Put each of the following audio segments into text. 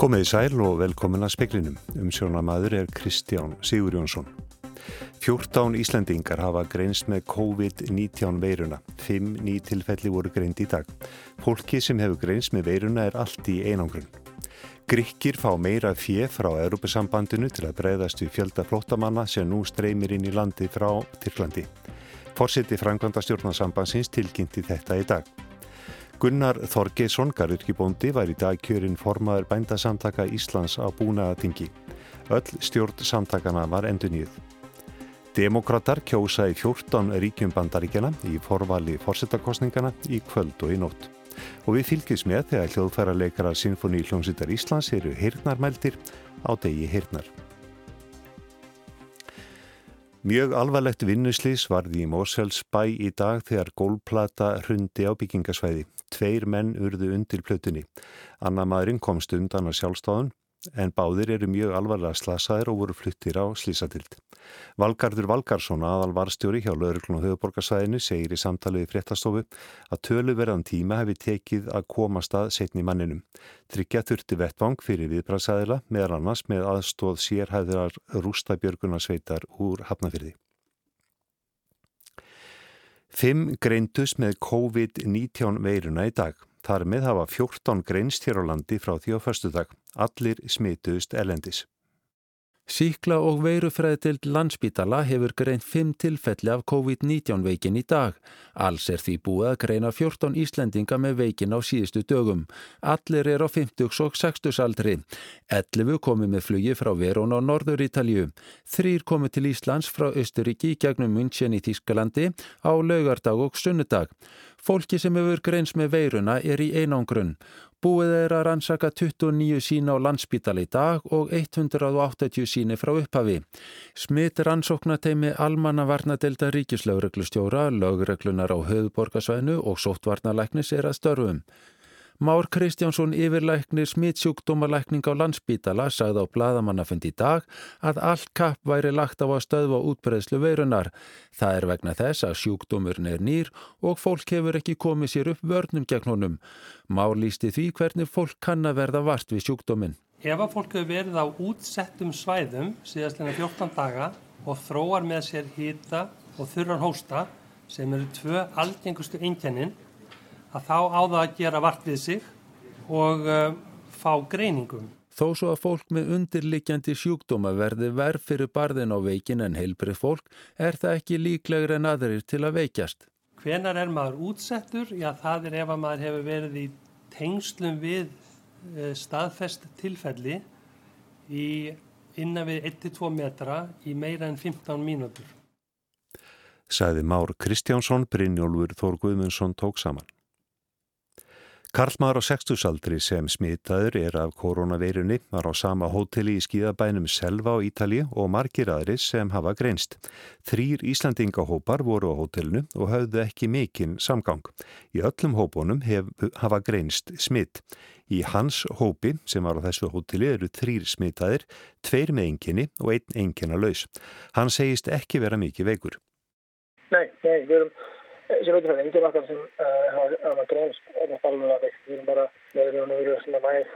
Komiði sæl og velkomin að speklinum. Umsjónamaður er Kristján Sigur Jónsson. 14 Íslandingar hafa greinst með COVID-19 veiruna. 5 ný tilfelli voru greind í dag. Fólki sem hefur greinst með veiruna er allt í einangrun. Grykkir fá meira fjef frá Europasambandinu til að breyðast við fjölda flottamanna sem nú streymir inn í landi frá Tyrklandi. Forseti Frankvanda stjórnarsambansins tilkynnti þetta í dag. Gunnar Þorgeisson, garurkibóndi, var í dag kjörinn formaður bændasamtaka Íslands á búnaðatingi. Öll stjórn samtakana var endur nýð. Demokrater kjósa í 14 ríkjum bandaríkjana í forvali fórsetakostningana í kvöld og í nótt. Og við fylgjum með þegar hljóðfæra leikara Sinfoni Hljómsveitar Íslands eru hirnarmældir á degi hirnar. Mjög alvarlegt vinnuslís varði í Mórsfjalls bæ í dag þegar gólplata hrundi á byggingasvæði. Tveir menn urðu undir plötunni. Anna maðurinn komst undan á sjálfstáðun en báðir eru mjög alvarlega slasaðir og voru fluttir á slísatild. Valgardur Valgarsson, aðal varstjóri hjá Lörglun og höfuborgarsvæðinu, segir í samtaliði fréttastofu að töluverðan tíma hefði tekið að komast að setni manninum. Tryggja þurfti vettvang fyrir viðbræðsæðila meðal annars með aðstóð sérhæðrar rústabjörgunarsveitar úr Hafnafyrði. Fimm greindust með COVID-19 veiruna í dag. Þar með hafa 14 greinst hér á landi frá því á förstu dag. Allir smituðust elendis. Síkla og veirufræðitild landsbítala hefur greint 5 tilfelli af COVID-19 veikin í dag. Alls er því búið að greina 14 Íslendinga með veikin á síðustu dögum. Allir er á 50 og 60 aldri. 11 komið með flugi frá Verón á Norður Ítalju. Þrýr komið til Íslands frá Östuríki gegnum München í Þískalandi á laugardag og sunnudag. Fólki sem hefur greins með veiruna er í einangrunn. Búið er að rannsaka 29 sína á landsbítali í dag og 180 síni frá upphafi. Smitt rannsóknateimi Almanna varnadelda ríkislaureglustjóra, laugreglunar á höfuborgarsvæðinu og sóttvarnalæknis er að störfum. Már Kristjánsson yfirlæknir smittsjúkdómalækning á landsbítala sagði á bladamannafundi í dag að allt kapp væri lagt á að stöðva útbreðslu veirunar. Það er vegna þess að sjúkdómurinn er nýr og fólk hefur ekki komið sér upp vörnum gegn honum. Már lísti því hvernig fólk kann að verða vart við sjúkdóminn. Ef að fólk hefur verið á útsettum svæðum síðastlega 14 daga og þróar með sér hýta og þurran hósta sem eru tvö algengustu einkennin að þá á það að gera vart við sig og uh, fá greiningum. Þó svo að fólk með undirlikjandi sjúkdóma verði verð fyrir barðin á veikin en heilbrið fólk er það ekki líklegur en aðrir til að veikjast. Hvenar er maður útsettur? Já, það er ef að maður hefur verið í tengslum við uh, staðfest tilfelli í innan við 1-2 metra í meira en 15 mínútur. Sæði Már Kristjánsson, Brynjólfur Þór Guðmundsson tók saman. Karlmaður á 60-saldri sem smitaður er af koronaveirunni var á sama hóteli í skíðabænum Selva á Ítali og margir aðri sem hafa greinst. Þrýr Íslandingahópar voru á hótelinu og hafðu ekki mikinn samgang. Í öllum hópunum hef, hafa greinst smitt. Í hans hópi sem var á þessu hóteli eru þrýr smitaðir, tveir með enginni og einn engina laus. Hann segist ekki vera mikið veikur. Nei, nei, við erum sem veitur það, enginn okkar sem hafa greinst er þetta alveg veikt. Við erum bara með raun og veru svona næg,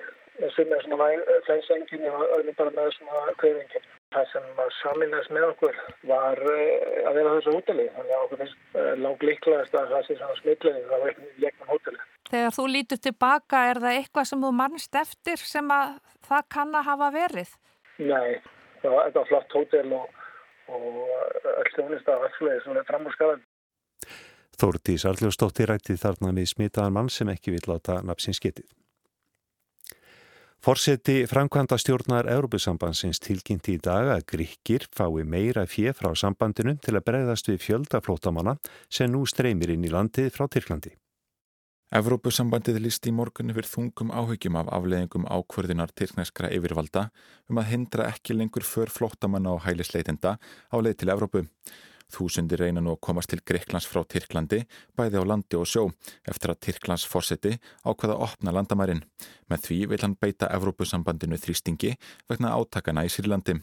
sem er svona næg flensengin og öðrum bara með svona kvöðingin. Það sem saminast með okkur var að vera þessu hóteli. Þannig að okkur finnst langt líklegast að það sé svona smitleið það var ekki gegnum hóteli. Þegar þú lítur tilbaka, er það eitthvað sem þú mannst eftir sem að það kann að hafa verið? Nei, það var flott hótel og, og öll þjónist af allsvegi sem er framúrskarðan. Þórtís Arljósdóttir rætti þarna með smitaðan mann sem ekki vil láta napsins getið. Forseti framkvæmda stjórnar Európusambansins tilkynnti í dag að gríkir fái meira fjef frá sambandinu til að bregðast við fjöldaflótamanna sem nú streymir inn í landið frá Tyrklandi. Evrópusambandið lísti í morgun yfir þungum áhyggjum af afleðingum ákvörðinar tyrkneskra yfirvalda um að hindra ekki lengur för flótamanna og hælisleitenda á leið til Evrópu. Þúsundir reyna nú að komast til Greiklands frá Tyrklandi, bæði á landi og sjó, eftir að Tyrklands fórseti ákvaða að opna landamærin. Með því vil hann beita Evrópusambandinu þrýstingi vegna átakana í Sýrlandi.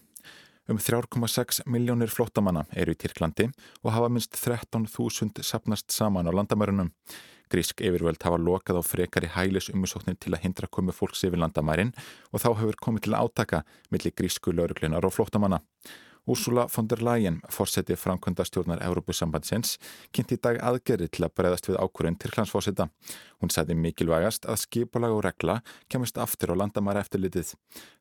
Um 3,6 miljónir flótamanna eru í Tyrklandi og hafa minst 13.000 sapnast saman á landamærunum. Grísk yfirvöld hafa lokað á frekar í hælis umusóknir til að hindra komu fólks yfir landamærin og þá hefur komið til átaka millir grísku lauruglunar og flóttamanna. Úrsula von der Leyen, fórseti framkvöndastjórnar Európusambandsins, kynnt í dag aðgerri til að breyðast við ákvörðin til hlansfósita. Hún sagði mikilvægast að skipalag og regla kemist aftur á landamæra eftirlitið.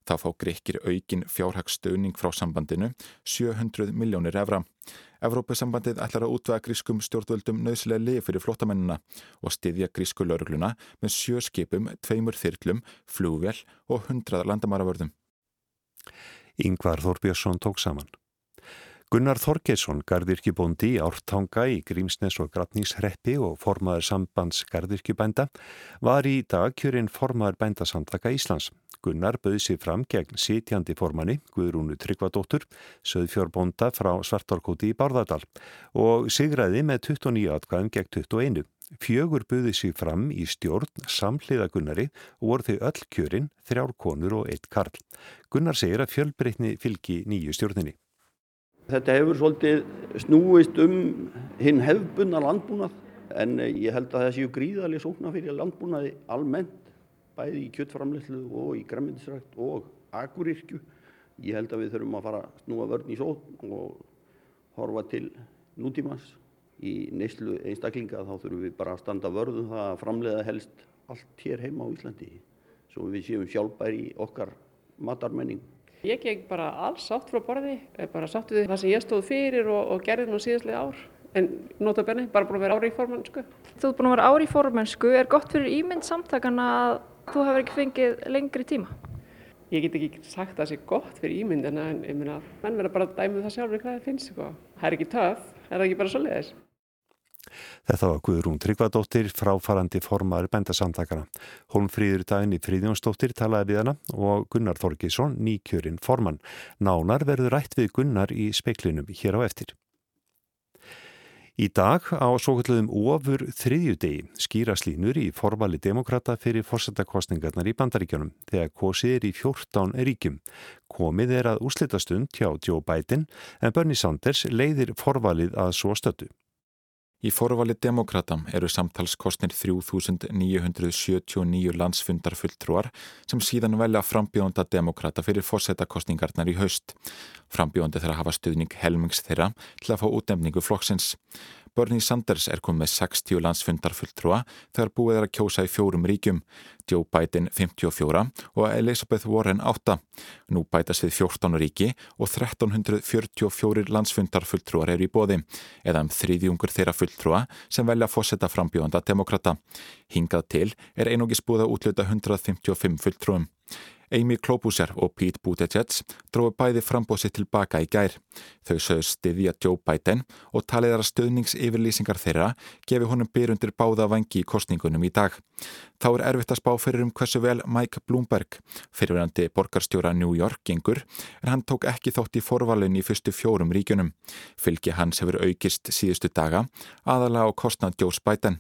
Þá fá grekkir aukin fjárhagstöðning frá sambandinu 700 miljónir evra. Evrópusambandið ætlar að útvega grískum stjórnvöldum nöðslega lið fyrir flottamennina og styðja grísku laurugluna með sjö skipum, tveimur þyrklum, flúvél og hundrað landamæravörðum. Yngvar Þorbjörnsson tók saman. Gunnar Þorgesson, gardirkjubóndi í Ártanga í Grímsnes og Gratníshreppi og formaður sambands gardirkjubænda, var í dag kjörinn formaður bændasamtaka Íslands. Gunnar bauði sig fram gegn sitjandi formanni, Guðrúnu Tryggvadóttur, söðfjórbónda frá Svartorkóti í Bárðardal og sigraði með 29 atkvæðum gegn 21. Fjögur buði sig fram í stjórn samhliða Gunnari og voru þau öll kjörinn, þrjár konur og eitt karl. Gunnar segir að fjölbreytni fylgi nýju stjórninni. Þetta hefur svolítið snúist um hinn hefbunna landbúnað en ég held að það séu gríðarlega sókna fyrir landbúnaði almennt, bæði í kjöttframleyslu og í græmyndisrækt og agurirkju. Ég held að við þurfum að fara að snúa vörn í sókn og horfa til nútímans í neyslu einstaklinga þá þurfum við bara að standa vörðum það að framleiða helst allt hér heima á Íslandi svo við séum sjálfbæri okkar matarmenning. Ég geng bara alls sátt frá borði, bara sátt við það sem ég stóð fyrir og, og gerði nú síðastlega ár en nota benni, bara búin að vera ári í formennsku. Þú ert búin að vera ári í formennsku, er gott fyrir ímynd samtakana að þú hefur ekki fengið lengri tíma? Ég get ekki sagt að það sé gott fyrir ímyndina en ég meina, menn verða bara að dæmu um það sjálfur hvað það finnst, sko. Það er ekki töf, er það ekki bara svo leiðis? Þetta var Guðrún Tryggvadóttir, fráfarandi formar bændasamtakana. Holmfríður daginn í Fríðjónsdóttir talaði við hana og Gunnar Þorkísson, nýkjörinn formann. Nánar verður rætt við Gunnar í speiklinum hér á eftir. Í dag á svo kalluðum ofur þriðjudegi skýraslínur í forvali demokrata fyrir fórsetakostningarnar í bandaríkjónum þegar kosið er í 14 ríkjum. Komið er að úslitastund hjá Joe Biden en Bernie Sanders leiðir forvalið að svo stötu. Í forvali demokrata eru samtalskostnir 3979 landsfundarfulltrúar sem síðan velja frambjónda demokrata fyrir fórsetakostningarnar í haust. Frambjóndi þeirra hafa stuðning helmings þeirra til að fá útnefningu flokksins. Bernie Sanders er komið með 60 landsfundarfulltrúa þegar búið er að kjósa í fjórum ríkjum, Joe Biden 54 og Elizabeth Warren 8. Nú bætast við 14 ríki og 1344 landsfundarfulltrúar eru í bóði, eða um þriðjungur þeirra fulltrúa sem velja að fósetta frambjóðanda demokrata. Hingað til er einogis búið að útluta 155 fulltrúum. Amy Klobuchar og Pete Buttigieg dróðu bæði frambóðsitt tilbaka í gær. Þau sögðu stiðja Joe Biden og talið að stöðningsyfirlýsingar þeirra gefi honum byrjundir báða vangi í kostningunum í dag. Þá er erfitt að spá fyrir um hversu vel Mike Bloomberg, fyrirverandi borgarstjóra New York, gengur, en hann tók ekki þótt í forvalin í fyrstu fjórum ríkunum. Fylgi hans hefur aukist síðustu daga, aðalega á kostnad Joe Biden.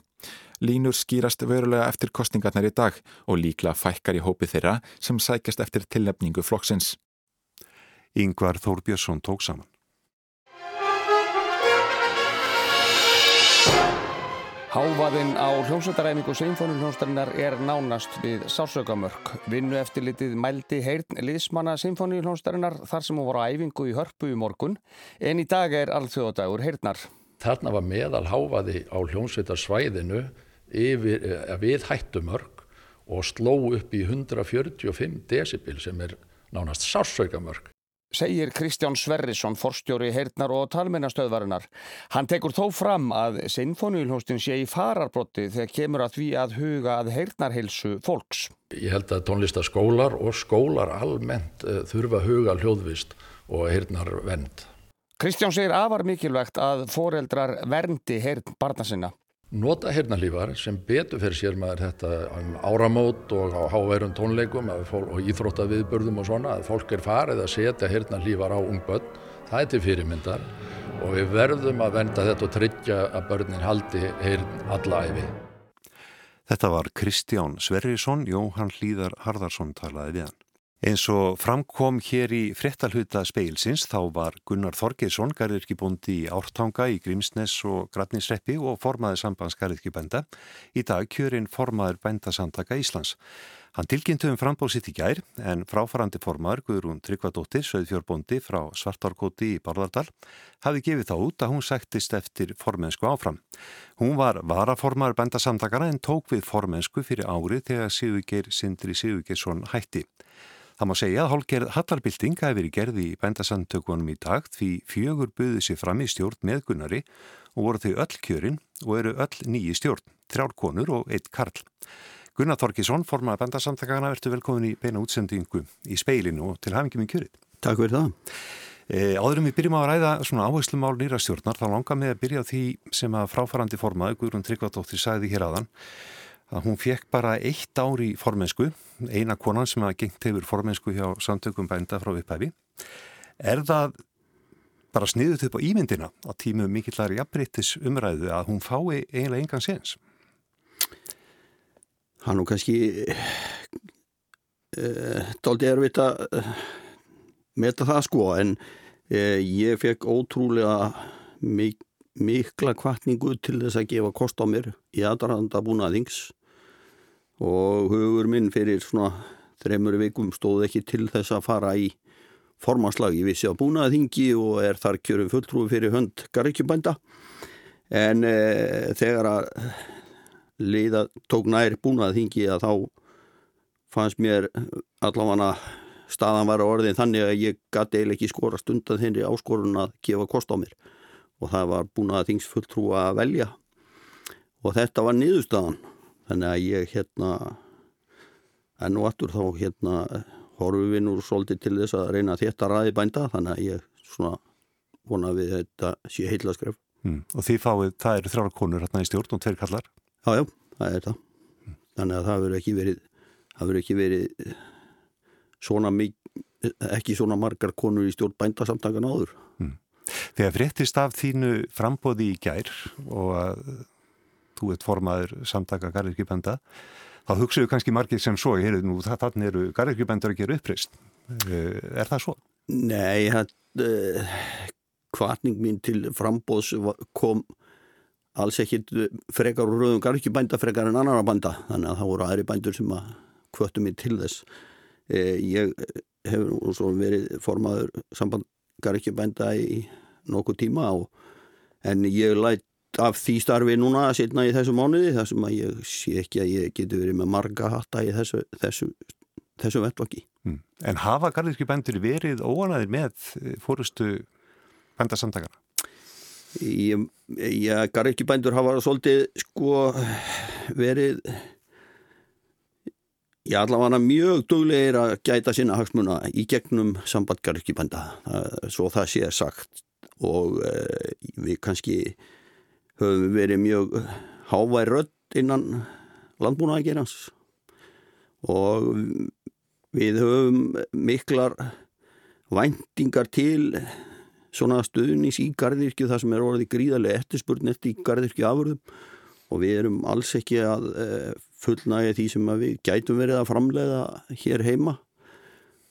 Línur skýrast verulega eftir kostningarnar í dag og líkla fækkar í hópi þeirra sem sækjast eftir tilnefningu flokksins. Yngvar Þórbjörnsson tók saman. Hávaðinn á hljómsveitaræfingu Sinfóniuljónstarinnar er nánast við sásaukamörk. Vinnu eftirlitið mældi heyrn liðsmanna Sinfóniuljónstarinnar þar sem hún var á æfingu í hörpu í morgun en í dag er alþjóðadagur heyrnar. Þarna var meðal hávaði á hljómsveitarsvæðinu eh, við hættumörk og sló upp í 145 decibel sem er nánast sásaukamörk segir Kristján Sverrisson, forstjóri heyrnar og talmennastöðvarinnar. Hann tekur þó fram að sinfóniulhóstin sé í fararbrotti þegar kemur að því að huga að heyrnarheilsu fólks. Ég held að tónlistaskólar og skólar almennt uh, þurfa að huga hljóðvist og heyrnarvend. Kristján segir afar mikilvægt að foreldrar verndi heyrn barna sinna nota hernalífar sem betur fyrir sér maður þetta um áramót og á háværum tónleikum og íþróttaviðbörðum og svona að fólk er farið að setja hernalífar á ungbönn það er til fyrirmyndar og við verðum að venda þetta og tryggja að börnin haldi hern alla æfi. Þetta var Kristján Sverrisson, Jóhann Hlíðar Harðarsson talaði við hann. Eins og framkom hér í frettalhuta speilsins þá var Gunnar Þorgersson garðirkibúndi í Ártanga í Grímsnes og Gratnisreppi og formaði sambandsgarðirkibænda. Í dag kjörinn formaður bændasamtaka Íslands. Hann tilkynntu um frambóðsitt í gær en fráfarandi formaður Guðrún Tryggvadóttir, söðfjórbóndi frá Svartárkóti í Barðardal, hafi gefið þá út að hún sættist eftir formensku áfram. Hún var varaformaður bændasamtakana en tók við formensku fyrir árið þegar Sigurgeir Sindri Sigurgeirsson hætti. Það má segja að hálgerð Hallarbilding hafi verið gerði í bændasandtökunum í dag því fjögur buðið sér fram í stjórn með Gunnari og voru þau öll kjörin og eru öll nýji stjórn, þrjár konur og eitt karl. Gunnar Þorkísson, formaði bændasamtakana, verður velkomin í beina útsendingu í speilinu og til hafingjum í kjörin. Takk fyrir það. E, áðurum við byrjum að ræða svona áherslumál nýra stjórnar, þá langar með að byrja því sem að fráfarandi formaði Guðrún Tryggvadóttir sagði hér aðan að hún fekk bara eitt ár í formensku, eina konan sem að gengt hefur formensku hjá samtökum bænda frá upphæfi. Er það bara sniðut upp á ímyndina á tímu mikillar jafnbryttis umræðu að hún fái eiginlega engan séns? Það nú kannski uh, eh, daldi erfitt að uh, meta það sko en uh, ég fekk ótrúlega mik mikla kvartningu til þess að gefa kost á mér í aðranda búnaðings og hugur minn fyrir svona þreymur vikum stóð ekki til þess að fara í formanslag. Ég vissi á búnaðingi og er þar kjörum fulltrúi fyrir hönd garrikjubænda en e, þegar að leiða tók nær búnaðingi að þá fannst mér allavega staðan var á orðin þannig að ég gæti eiginlega ekki skora stundan henni áskorun að gefa kost á mér. Og það var búnaðings fulltrú að velja. Og þetta var niðurstaðan þannig að ég hérna enn og aftur þá hérna horfum við nú svolítið til þess að reyna þetta ræði bænda þannig að ég svona vona við þetta sé heila skref mm. Og því fáið, það eru þrjára konur hérna í stjórn og tveir kallar? Já, já, það er það mm. þannig að það verður ekki verið það verður ekki verið svona ekki svona margar konur í stjórn bændasamtakan áður mm. Þegar fréttist af þínu frambóði í gær og að þú ert formaður samtaka garðirkjubenda þá hugsaðu kannski margir sem svo heyrðu nú þannig eru garðirkjubendur að gera uppreist eh, er það svo? Nei, uh, kvartning mín til frambóðs kom alls ekkit frekar úr rauðum garðirkjubænda frekar en annara bænda þannig að það voru aðri bændur sem að kvöttu mér til þess uh, ég hefur svo verið formaður samband garðirkjubænda í nokkuð tíma og en ég lætt af því starfi núna setna í þessu mánuði þar sem að ég sé ekki að ég geti verið með marga hatta í þessu, þessu, þessu vettvaki. Mm. En hafa garðirki bændur verið óanæðir með eh, fórustu bændasamtakana? Já, garðirki bændur hafa svolítið sko verið Já, allavega mjög duglegir að gæta sinna hagsmuna í gegnum samband garðirki bænda, svo það sé sagt og e, við kannski höfum verið mjög hávær rött innan landbúnaðagerans og við höfum miklar væntingar til svona stuðnís í gardirkju þar sem er orðið gríðarlega eftirspurn eftir í gardirkju afurðum og við erum alls ekki að eh, fullnægja því sem við gætum verið að framleiða hér heima.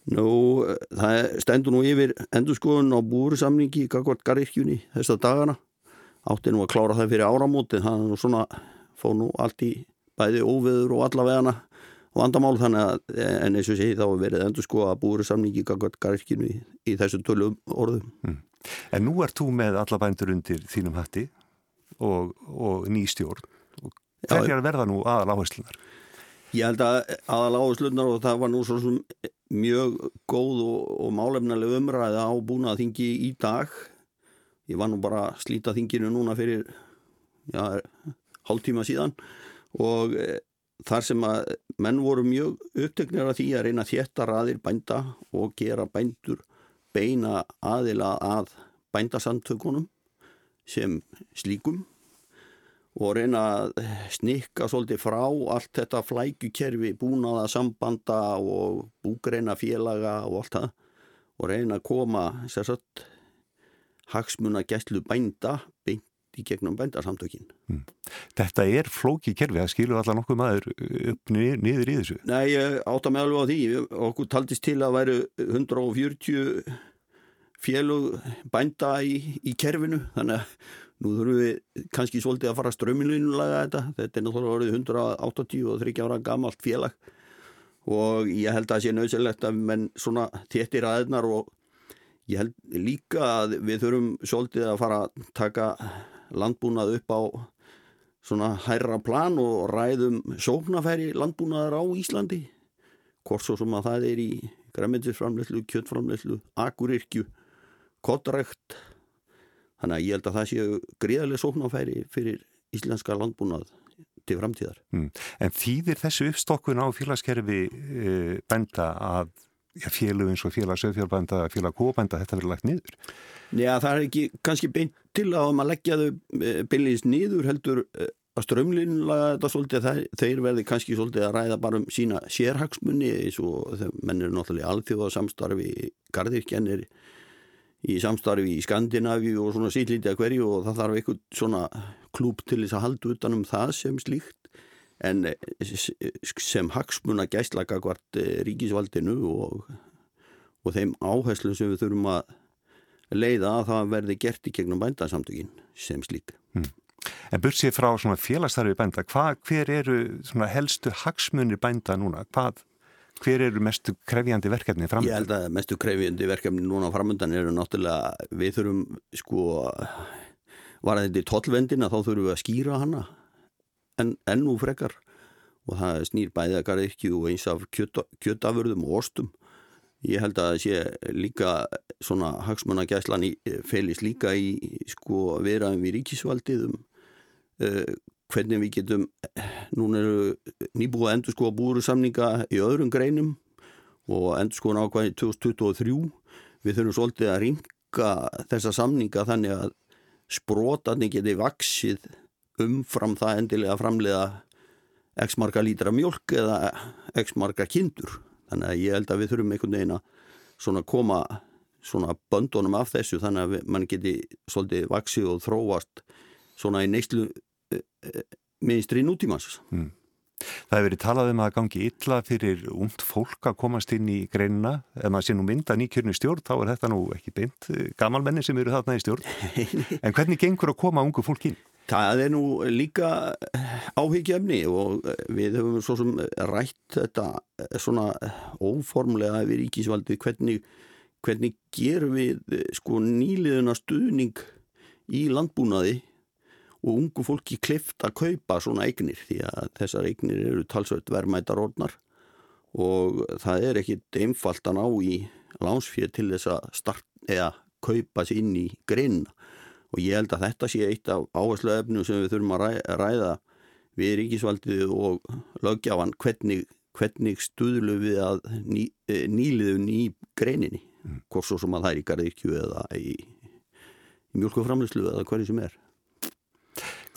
Nú, það stendur nú yfir endurskoðun á búrsamningi í gardirkjunni þessa dagana átti nú að klára það fyrir áramóti er nú svona, fóð nú allt í bæði óveður og allavegana vandamál þannig að en eins og sé þá verið endur sko að búið samningi garðkinu í, í þessu tölu orðum. Mm. En nú er þú með alla bændur undir þínum hætti og, og nýstjórn og hverjar verða nú aðal áherslunar? Ég held að aðal áherslunar og það var nú svona mjög góð og, og málefnileg umræða á búnað þingi í dag ég var nú bara að slíta þinginu núna fyrir já, hálf tíma síðan og e, þar sem að menn voru mjög upptöknir af því að reyna þétta raðir bænda og gera bændur beina aðila að bændasamtökunum sem slíkum og reyna að snikka svolítið frá allt þetta flækukerfi búnaða sambanda og búgreina félaga og allt það og reyna að koma sérsagt hagsmuna gæslu bænda beint í gegnum bændarsamtökin. Mm. Þetta er flóki kerfi, það skilur allar nokkuð maður upp niður í þessu? Nei, ég átta mig alveg á því. Okkur taldist til að væru 140 félug bænda í, í kerfinu, þannig að nú þurfum við kannski svolítið að fara strömminlunulega þetta. Þetta er náttúrulega orðið 180 og 30 ára gamalt félag og ég held að það sé nöðsynlegt að menn svona téttir aðeinar og Ég held líka að við þurfum svolítið að fara að taka landbúnað upp á svona hærra plan og ræðum sóknafæri landbúnaðar á Íslandi. Hvort svo sem að það er í græmiðtisframleyslu, kjöttframleyslu, akurirkju, kottrækt. Þannig að ég held að það séu gríðarlega sóknafæri fyrir íslenska landbúnað til framtíðar. Mm. En þýðir þessu uppstokkun á félagskerfi e, benda að félug eins og félag sögfjálfbænda, félag kóbænda, þetta verður lagt niður? Já, það er ekki kannski beint til að maður leggja þau eh, beinleins niður heldur eh, að strömlinlaga þetta svolítið að þeir verði kannski svolítið að ræða bara um sína sérhagsmunni eins og menn eru náttúrulega alþjóða samstarfi, gardirkjannir í samstarfi í Skandinavi og svona sítlítið að hverju og það þarf eitthvað svona klúp til þess að halda utanum það sem slíkt en eh, sem hagsmuna gæslaka hvart eh, ríkisvaldinu og, og þeim áherslu sem við þurfum að leiða að það verði gert í gegnum bændasamtökin sem slík. Hmm. En bursið frá félagstarfi bænda, hva, hver eru helstu hagsmunir bænda núna? Hvað, hver eru mestu krefjandi verkefni framöndan? Ég held að mestu krefjandi verkefni núna framöndan eru náttúrulega, við þurfum sko, var þetta í tollvendina þá þurfum við að skýra hana en, ennú frekar og það snýr bæðið að garðirkju og eins af kjötafurðum og ostum. Ég held að það sé líka svona hagsmannagæslan felis líka í sko veraðum við ríkisvaldið um uh, hvernig við getum, núna eru nýbúið að endur sko að búru samninga í öðrum greinum og endur sko nákvæði 2023. Við þurfum svolítið að ringa þessa samninga þannig að sprótarni geti vaksið umfram það endilega að framlega x marga lítra mjölk eða x marga kindur þannig að ég held að við þurfum einhvern veginn að svona koma svona böndunum af þessu þannig að mann geti svolítið vaksið og þróast svona í neyslu e, e, minnstri nútímans mm. Það hefur verið talað um að gangi illa fyrir ungd fólk að komast inn í greinina. Ef maður sé nú mynda nýkjörnu stjórn þá er þetta nú ekki beint eh, gamalmenni sem eru þarna í stjórn. En hvernig gengur að koma ungu fólk inn? Það er nú líka áhyggjefni og við höfum svo sem rætt þetta svona óformlega við ríkisvaldi hvernig, hvernig gerum við sko nýliðuna stuðning í landbúnaði og ungu fólki klift að kaupa svona eignir því að þessar eignir eru talsveit verðmættar orðnar. Og það er ekkit einfalt að ná í lánsfér til þess að start, eða kaupa sér inn í greina og ég held að þetta sé eitt af áherslu efnu sem við þurfum að ræða við ríkisvaldið og löggjáfan hvernig, hvernig stuðlu við að ný, e, nýliðun í greininni? Mm. hvort svo sem að það er í garðirkju eða í, í mjölkuframlislu eða hverju sem er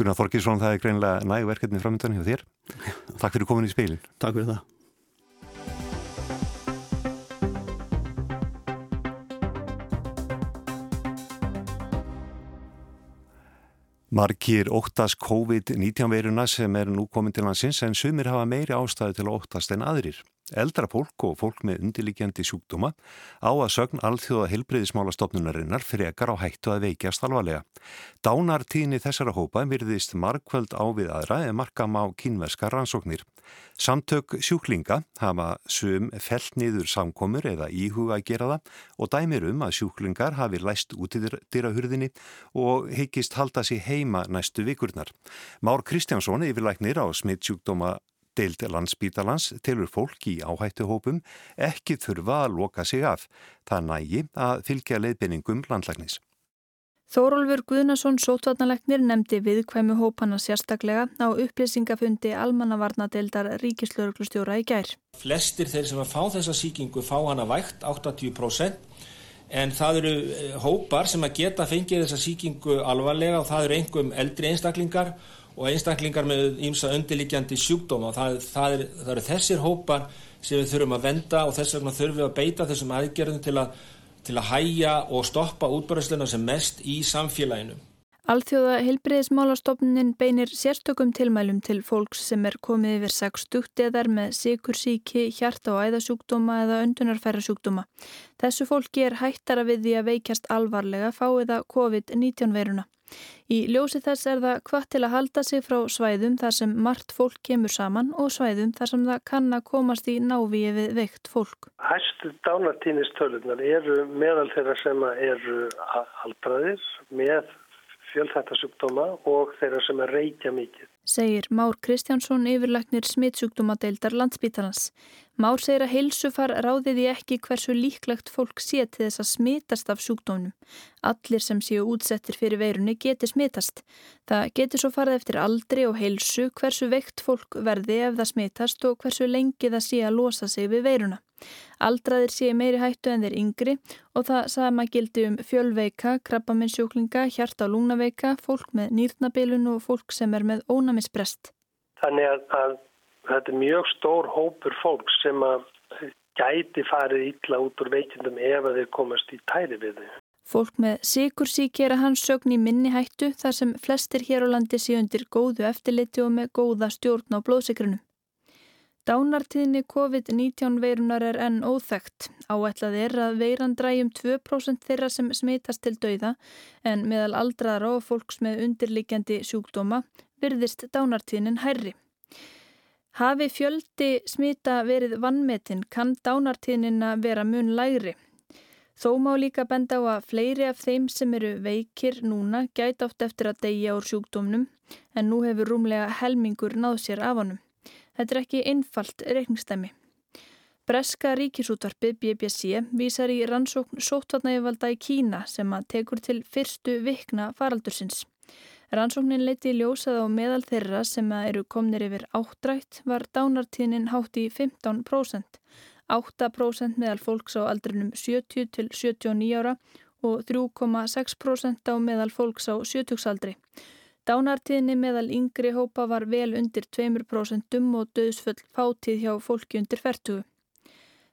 Gunnar Þorkísson, það er greinlega nægverkefni framöndan hjá þér. Takk fyrir komin í speilin. Takk fyrir það. Markir óttast COVID-19 veiruna sem er nú komin til hansins en sumir hafa meiri ástæðu til að óttast en aðrir. Eldra fólk og fólk með undirliggjandi sjúkdóma á að sögn alþjóða helbreyðismála stopnunarinnar frekar á hættu að veikjast alvarlega. Dánartíðni þessara hópa virðist markvöld á við aðra en markam á kynverska rannsóknir. Samtök sjúklinga hafa sum felt niður samkomur eða íhuga að gera það og dæmir um að sjúklingar hafi læst út í dyrahurðinni og heikist halda sér heima næstu vikurnar. Már Kristjánsson yfirlæknir á smittsjúkdóma Deild landsbítalans tilur fólk í áhættuhópum ekki þurfa að loka sig af. Það nægi að fylgja leiðbyningum landlæknis. Þórólfur Guðnason sótvarnalegnir nefndi viðkvæmu hópana sérstaklega á upplýsingafundi almannavarnadeildar ríkislauruglustjóra í gær. Flestir þeir sem að fá þessa síkingu fá hana vægt 80% en það eru eh, hópar sem að geta fengið þessa síkingu alvarlega og það eru einhverjum eldri einstaklingar og einstaklingar með ímsa undirliggjandi sjúkdóma og það, það, er, það eru þessir hópar sem við þurfum að venda og þess vegna þurfum við að beita þessum aðgerðum til að, til að hæja og stoppa útbæðsluna sem mest í samfélaginu. Alþjóða heilbriðismálastofnin beinir sérstökum tilmælum til fólks sem er komið yfir 60 eðar með sikursíki, hjarta- og æðasjúkdóma eða öndunarfæra sjúkdóma. Þessu fólki er hættara við því að veikjast alvarlega fáiða COVID-19 veruna. Í ljósi þess er það hvað til að halda sig frá svæðum þar sem margt fólk kemur saman og svæðum þar sem það kann að komast í návíi við veikt fólk. Hæstu dánartínistöluðnar eru meðal þeirra sem eru aldraðir með fjölþættasjúkdóma og þeirra sem er reykja mikið. Segir Már Kristjánsson yfirleiknir smittsjúkdómadeildar landsbítalans. Már segir að heilsufar ráðiði ekki hversu líklegt fólk sé til þess að smitast af sjúkdónum. Allir sem séu útsettir fyrir veirunni geti smitast. Það geti svo farið eftir aldri og heilsu hversu veikt fólk verði ef það smitast og hversu lengi það sé að losa sig við veiruna. Aldraðir sé meiri hættu en þeir yngri og það sama gildi um fjölveika, krabbaminsjúklinga, hjarta- og lúnaveika, fólk með nýrnabilun og fólk sem er með ónæmisbrest. Þannig að þetta er mjög stór hópur fólk sem að gæti farið ítla út úr veikindum ef að þeir komast í tæri við þau. Fólk með sikursík er að hans sögn í minni hættu þar sem flestir hér á landi sé undir góðu eftirliti og með góða stjórn á blóðsikrunum. Dánartíðinni COVID-19 veirunar er enn óþægt. Áætlað er að veiran dræjum 2% þeirra sem smitast til dauða en meðal aldraðra og fólks með undirlikjandi sjúkdóma virðist dánartíðinin hærri. Hafi fjöldi smita verið vannmetin kann dánartíðinina vera mun lægri. Þó má líka benda á að fleiri af þeim sem eru veikir núna gæt átt eftir að deyja úr sjúkdómnum en nú hefur rúmlega helmingur náð sér af honum. Þetta er ekki einfalt reikningstæmi. Breska ríkisútvarpið BBC vísar í rannsókn sóttvarnægivalda í Kína sem að tekur til fyrstu vikna faraldursins. Rannsóknin leiti ljósað á meðal þeirra sem eru komnir yfir áttrætt var dánartíðnin hátt í 15%. 8% meðal fólks á aldrinum 70 til 79 ára og 3,6% á meðal fólks á 70 aldri. Dánartíðni meðal yngri hópa var vel undir 2% og döðsföll fátíð hjá fólki undir fertugu.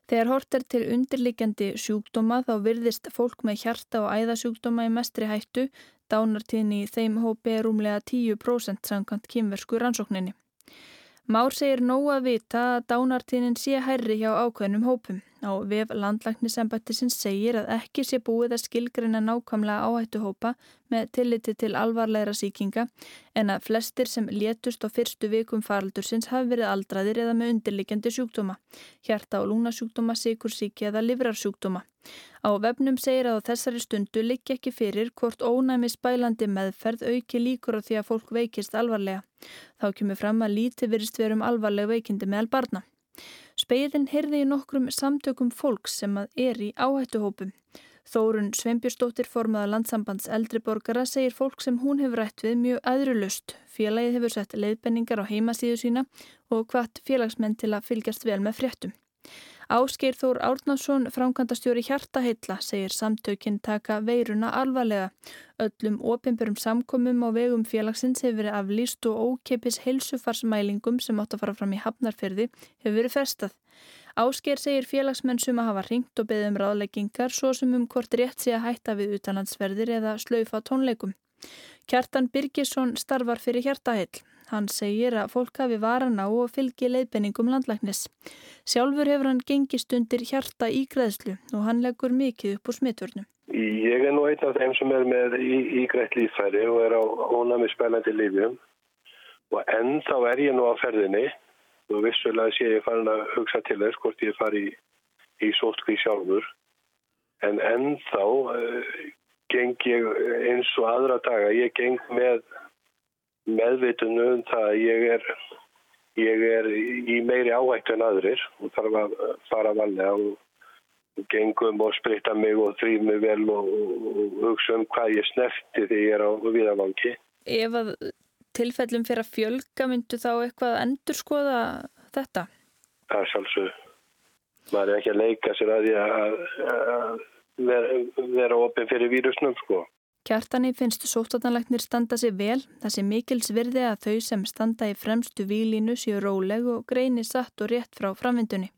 Þegar hort er til undirlikjandi sjúkdóma þá virðist fólk með hjarta og æðasjúkdóma í mestri hættu, dánartíðni í þeim hópi er rúmlega 10% samkvæmt kymversku rannsókninni. Már segir nóg að vita að dánartíðnin sé hærri hjá ákveðnum hópum. Á vef landlæknisembættisins segir að ekki sé búið að skilgreina nákvæmlega áhættuhópa með tilliti til alvarlegra síkinga en að flestir sem létust á fyrstu vikum faraldursins hafi verið aldraðir eða með undirlikjandi sjúkdóma, hjarta- og lúnasjúkdóma, sikursíki eða livrarsjúkdóma. Á vefnum segir að á þessari stundu likki ekki fyrir hvort ónæmi spælandi meðferð auki líkur á því að fólk veikist alvarlega. Þá kemur fram að líti virist verum alvarlega veikindi meðal barna. Speiðin heyrði í nokkrum samtökum fólks sem að er í áhættuhópum. Þórun Sveinbjörnsdóttir formaða landsambands eldri borgara segir fólk sem hún hefur rætt við mjög aðrulust. Félagið hefur sett leiðbenningar á heimasíðu sína og hvart félagsmenn til að fylgjast vel með fréttum. Áskeir Þór Árnarsson, framkvæmdastjóri Hjartaheilla, segir samtökinn taka veiruna alvarlega. Öllum ofinbjörnum samkomum á vegum félagsins hefur verið aflýst og ókeipis heilsufarsmælingum sem átt að fara fram í hafnarferði hefur verið frestað. Áskeir segir félagsmenn sem að hafa ringt og beðið um ráðleggingar svo sem um hvort rétt sé að hætta við utanlandsferðir eða slaufa tónleikum. Kjartan Birgisson starfar fyrir Hjartaheill. Hann segir að fólk hafi varan á og fylgi leiðbenningum landlæknis. Sjálfur hefur hann gengist undir hjarta ígræðslu og hann leggur mikið upp úr smittvörnum. Ég er nú einn af þeim sem er með ígrætt lífæri og er á ónami spælandi lífjum og ennþá er ég nú á ferðinni og vissulega sé ég farin að hugsa til þess hvort ég fari í, í sótkví sjálfur en ennþá uh, geng ég eins og aðra daga, ég geng með meðvitun um það að ég er, ég er í meiri áhættu en aðrir og þarf að fara valega og gengum og spritta mig og þrýf mig vel og, og, hugsa um hvað ég snefti þegar ég er á viðavangi. Ef að tilfellum fyrir að fjölga myndu þá eitthvað að endur skoða þetta? Það er sjálfsög. Maður er ekki að leika sér að, að, að vera, vera opinn fyrir vírusnum sko. Kjartani finnst sóttatanleiknir standa sig vel, það sé mikils virði að þau sem standa í fremstu výlínu séu róleg og greini satt og rétt frá framvindunni.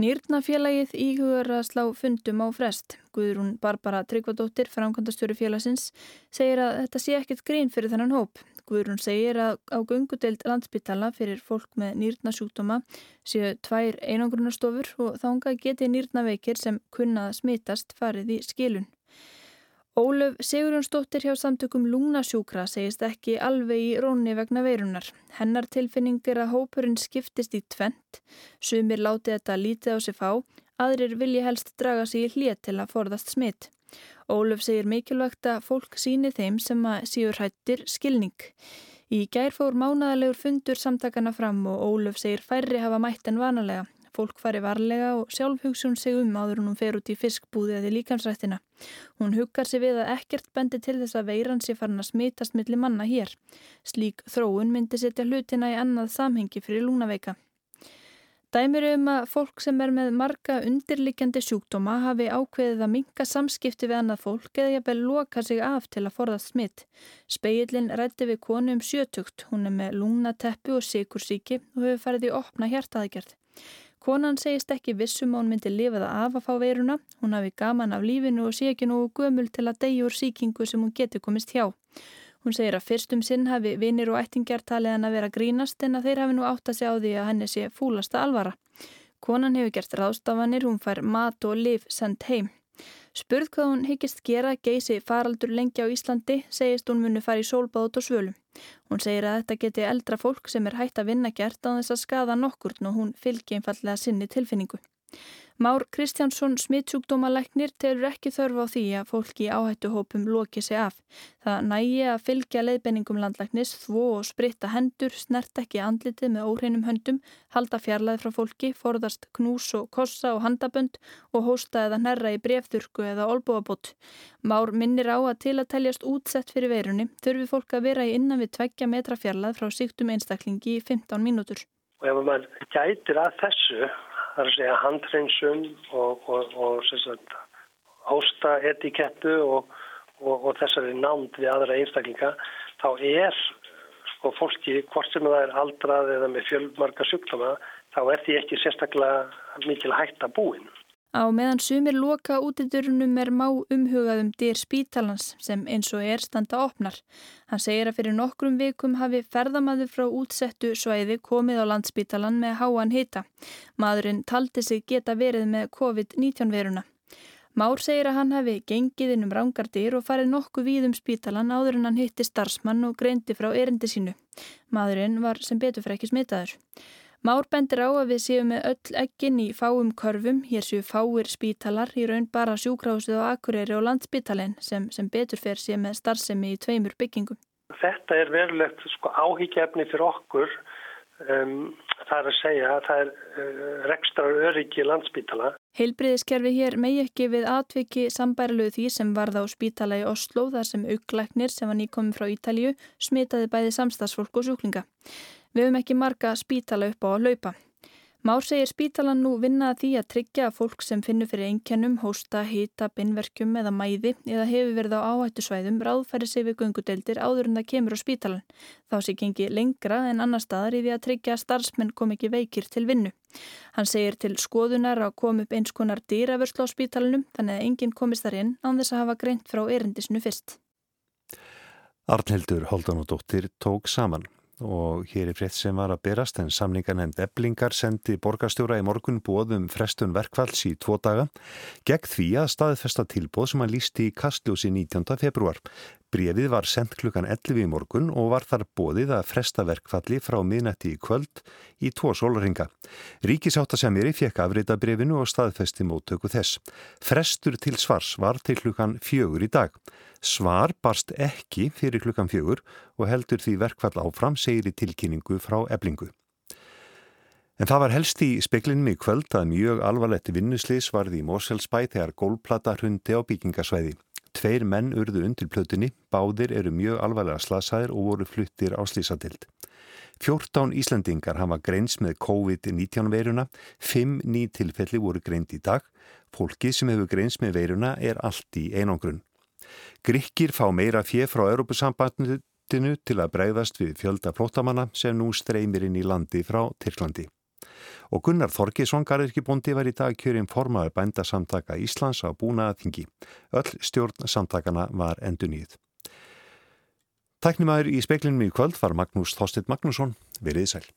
Nýrnafélagið íhugur að slá fundum á frest. Guðrún Barbara Tryggvadóttir, framkvæmdastjóri félagsins, segir að þetta sé ekkert grín fyrir þennan hóp. Guðrún segir að á gungudeld landsbytala fyrir fólk með nýrnasjúkdóma séu tvær einangrunarstofur og þánga geti nýrnaveikir sem kunnað smitast farið í skilun. Ólöf Sigurjónsdóttir hjá samtökum Lúnasjúkra segist ekki alveg í rónni vegna veirunar. Hennar tilfinning er að hópurinn skiptist í tvent, sumir láti þetta lítið á sig fá, aðrir vilji helst draga sig í hlið til að forðast smitt. Ólöf segir mikilvægt að fólk síni þeim sem að síur hættir skilning. Í gær fór mánadalegur fundur samtakana fram og Ólöf segir færri hafa mætt en vanalega. Fólk fari varlega og sjálf hugsa hún sig um áður hún fer út í fiskbúði eða líkansrættina. Hún huggar sig við að ekkert bendi til þess að veiran sé farin að smitast millir manna hér. Slík þróun myndi setja hlutina í annað samhengi fyrir lúnaveika. Dæmir um að fólk sem er með marga undirlikjandi sjúkdóma hafi ákveðið að minka samskipti við annað fólk eða jafnvel loka sig af til að forðast smitt. Speillin rætti við konu um sjötugt, hún er með lúnateppu og sikursíki og hefur farið í opna hjartaðgerð. Konan segist ekki vissum að hún myndi lifa það af að fá veiruna. Hún hafi gaman af lífinu og sé ekki nógu gömul til að deyja úr síkingu sem hún getur komist hjá. Hún segir að fyrstum sinn hafi vinir og ættingjar talið hann að vera grínast en að þeir hafi nú átt að segja á því að henni sé fúlasta alvara. Konan hefur gert ráðstafanir, hún fær mat og liv sendt heim. Spurð hvað hún hyggist gera geysi faraldur lengi á Íslandi, segist hún muni fara í sólbáðut og svölum. Hún segir að þetta geti eldra fólk sem er hægt að vinna gert á þess að skada nokkur og hún fylgi einfallega sinni tilfinningu. Már Kristjánsson smittsjúkdómalæknir telur ekki þörf á því að fólki í áhættuhópum loki sig af. Það nægi að fylgja leiðbenningum landlæknis, þvó og spritta hendur, snert ekki andlitið með óreinum höndum, halda fjarlæði frá fólki, forðast knús og kossa og handabönd og hósta eða nærra í brefþurku eða olbúabót. Már minnir á að til að teljast útsett fyrir veirunni þurfi fólk að vera í innan við tveggja metra fjarlæð frá síktum einstaklingi í 15 mínútur. Og ef maður gætir að þessu það er að segja handreinsum og, og, og hósta etikettu og, og þessari námt við aðra einstaklinga þá er sko fólki hvort sem það er aldrað eða með fjölmarka sjúkdóma þá er því ekki sérstaklega mikil hægt að búin. Á meðan sumir loka útidurunum er má umhugað um dyr spítalans sem eins og er standa opnar. Hann segir að fyrir nokkrum vikum hafi ferðamaður frá útsettu svæði komið á landspítalan með háan hita. Maðurinn taldi sig geta verið með COVID-19 veruna. Már segir að hann hafi gengið inn um rángardyr og farið nokkuð við um spítalan áður en hann hitti starfsmann og greindi frá erindi sínu. Maðurinn var sem betur fyrir ekki smitaður. Már bendir á að við séum með öll ekkin í fáum körfum, hér séu fáir spítalar í raun bara sjúkrahúsið á Akureyri og landsspítalinn sem, sem betur fer sé með starfsemi í tveimur byggingum. Þetta er verulegt sko, áhyggjefni fyrir okkur, um, það er að segja að það er uh, rekstrar öryggi landsspítala. Heilbriðiskerfi hér megi ekki við atviki sambærilegu því sem varða á spítala í Oslo þar sem auklæknir sem var nýkominn frá Ítalju smitaði bæði samstagsfólk og sjúklinga. Við höfum ekki marga spítala upp á að laupa. Már segir spítalan nú vinna að því að tryggja að fólk sem finnur fyrir einkennum, hósta, hýta, binnverkjum eða mæði eða hefur verið á áhættusvæðum ráðfæri sig við gungudeldir áður en það kemur á spítalan. Þá sé gengi lengra en annar staðar í því að tryggja að starfsmenn kom ekki veikir til vinnu. Hann segir til skoðunar að kom upp eins konar dýravörslu á spítalanum þannig að enginn komist þar inn án þess að hafa greint frá erindisnu fyrst. Arnhildur Holdanóttir tók saman og hér er frétt sem var að berast en samningar nefnd eblingar sendi borgarstjóra í morgun bóðum frestun verkvalls í tvo daga gegn því að staðfesta tilbóð sem hann lísti í kastljósi 19. februar. Brefið var sendt klukkan 11 í morgun og var þar bóðið að fresta verkfalli frá miðnætti í kvöld í tvo sólringa. Ríkisáttasemjari fekk afrita brefinu og staðfesti móttöku þess. Frestur til svars var til klukkan fjögur í dag. Svar barst ekki fyrir klukkan fjögur og heldur því verkfall áfram segir í tilkynningu frá eblingu. En það var helst í speklinum í kvöld að mjög alvarlegt vinnuslis varði í Moselsbæ þegar gólplata hundi á byggingasvæði. Tveir menn urðu undir plötunni, báðir eru mjög alvarlega slasaðir og voru fluttir á slísatild. 14 Íslandingar hafa greins með COVID-19 veiruna, 5 ný tilfelli voru greint í dag. Fólki sem hefur greins með veiruna er allt í einangrunn. Grykkir fá meira fjö frá Europasambandinu til að bregðast við fjölda flótamanna sem nú streymir inn í landi frá Tyrklandi. Og Gunnar Þorkisson Garðirkibóndi var í dag kjörinn formaður bændasamtaka Íslands á búnaðatingi. Öll stjórn samtakana var endur nýð. Tæknimaður í speklinum í kvöld var Magnús Þorstit Magnússon, verið sæl.